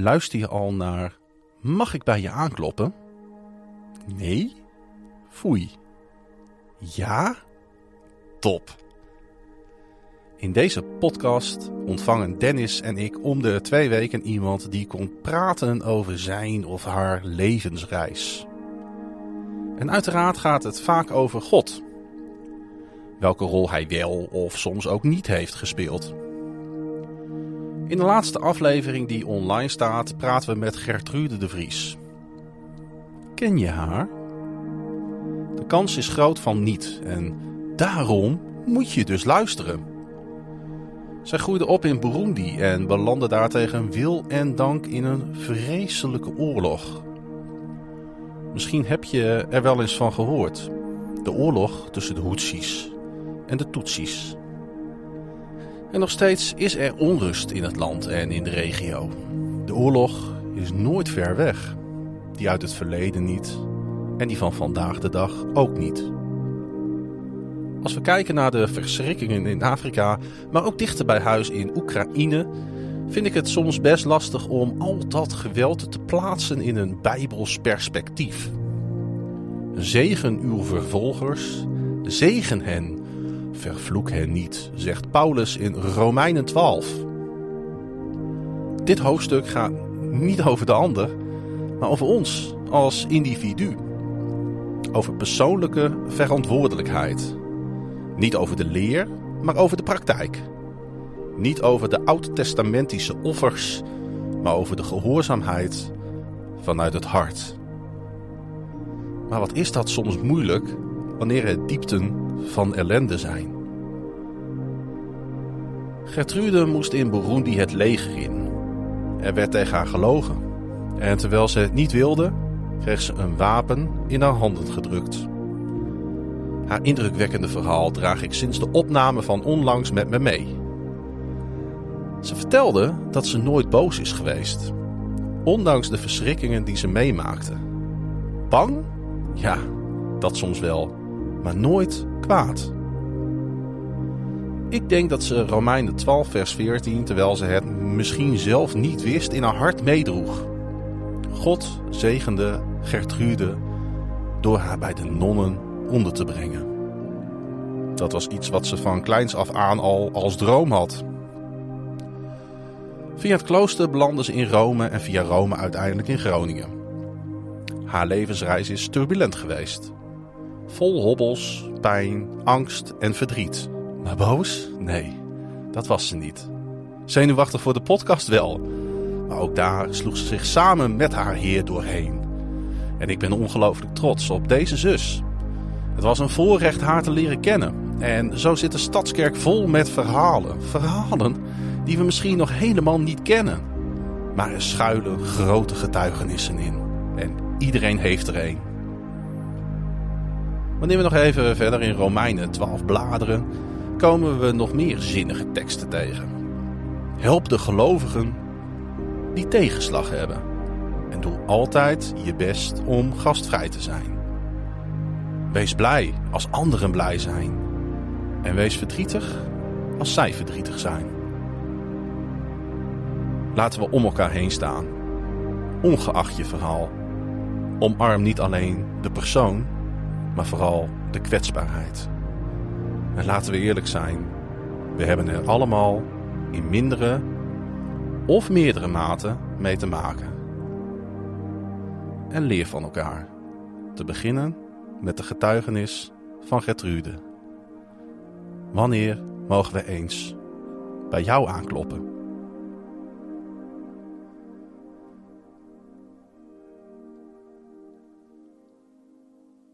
Luister je al naar Mag ik bij je aankloppen? Nee? Foei. Ja? Top. In deze podcast ontvangen Dennis en ik om de twee weken iemand die komt praten over zijn of haar levensreis. En uiteraard gaat het vaak over God. Welke rol hij wel of soms ook niet heeft gespeeld. In de laatste aflevering die online staat praten we met Gertrude de Vries. Ken je haar? De kans is groot van niet en daarom moet je dus luisteren. Zij groeide op in Burundi en belandde daar tegen wil en dank in een vreselijke oorlog. Misschien heb je er wel eens van gehoord. De oorlog tussen de Hutsis en de Tutsis. En nog steeds is er onrust in het land en in de regio. De oorlog is nooit ver weg. Die uit het verleden niet en die van vandaag de dag ook niet. Als we kijken naar de verschrikkingen in Afrika, maar ook dichter bij huis in Oekraïne, vind ik het soms best lastig om al dat geweld te plaatsen in een bijbels perspectief. Zegen uw vervolgers, zegen hen, vervloek hen niet, zegt Paulus in Romeinen 12. Dit hoofdstuk gaat niet over de ander, maar over ons als individu. Over persoonlijke verantwoordelijkheid. Niet over de leer, maar over de praktijk. Niet over de oud-testamentische offers, maar over de gehoorzaamheid vanuit het hart. Maar wat is dat soms moeilijk wanneer er diepten van ellende zijn? Gertrude moest in Burundi het leger in. Er werd tegen haar gelogen. En terwijl ze het niet wilde, kreeg ze een wapen in haar handen gedrukt. Haar indrukwekkende verhaal draag ik sinds de opname van onlangs met me mee. Ze vertelde dat ze nooit boos is geweest, ondanks de verschrikkingen die ze meemaakte. Bang? Ja, dat soms wel, maar nooit kwaad. Ik denk dat ze Romeinen 12, vers 14, terwijl ze het misschien zelf niet wist, in haar hart meedroeg. God zegende Gertrude door haar bij de nonnen onder te brengen. Dat was iets wat ze van kleins af aan al als droom had. Via het klooster belandde ze in Rome en via Rome uiteindelijk in Groningen. Haar levensreis is turbulent geweest. Vol hobbels, pijn, angst en verdriet. Maar boos? Nee, dat was ze niet. Zenuwachtig voor de podcast wel. Maar ook daar sloeg ze zich samen met haar Heer doorheen. En ik ben ongelooflijk trots op deze zus. Het was een voorrecht haar te leren kennen. En zo zit de stadskerk vol met verhalen. Verhalen die we misschien nog helemaal niet kennen. Maar er schuilen grote getuigenissen in. En iedereen heeft er een. Wanneer we nog even verder in Romeinen 12 bladeren, komen we nog meer zinnige teksten tegen. Help de gelovigen die tegenslag hebben. En doe altijd je best om gastvrij te zijn. Wees blij als anderen blij zijn. En wees verdrietig als zij verdrietig zijn. Laten we om elkaar heen staan. Ongeacht je verhaal. Omarm niet alleen de persoon, maar vooral de kwetsbaarheid. En laten we eerlijk zijn. We hebben er allemaal in mindere of meerdere mate mee te maken. En leer van elkaar. Te beginnen met de getuigenis van Gertrude. Wanneer mogen we eens bij jou aankloppen?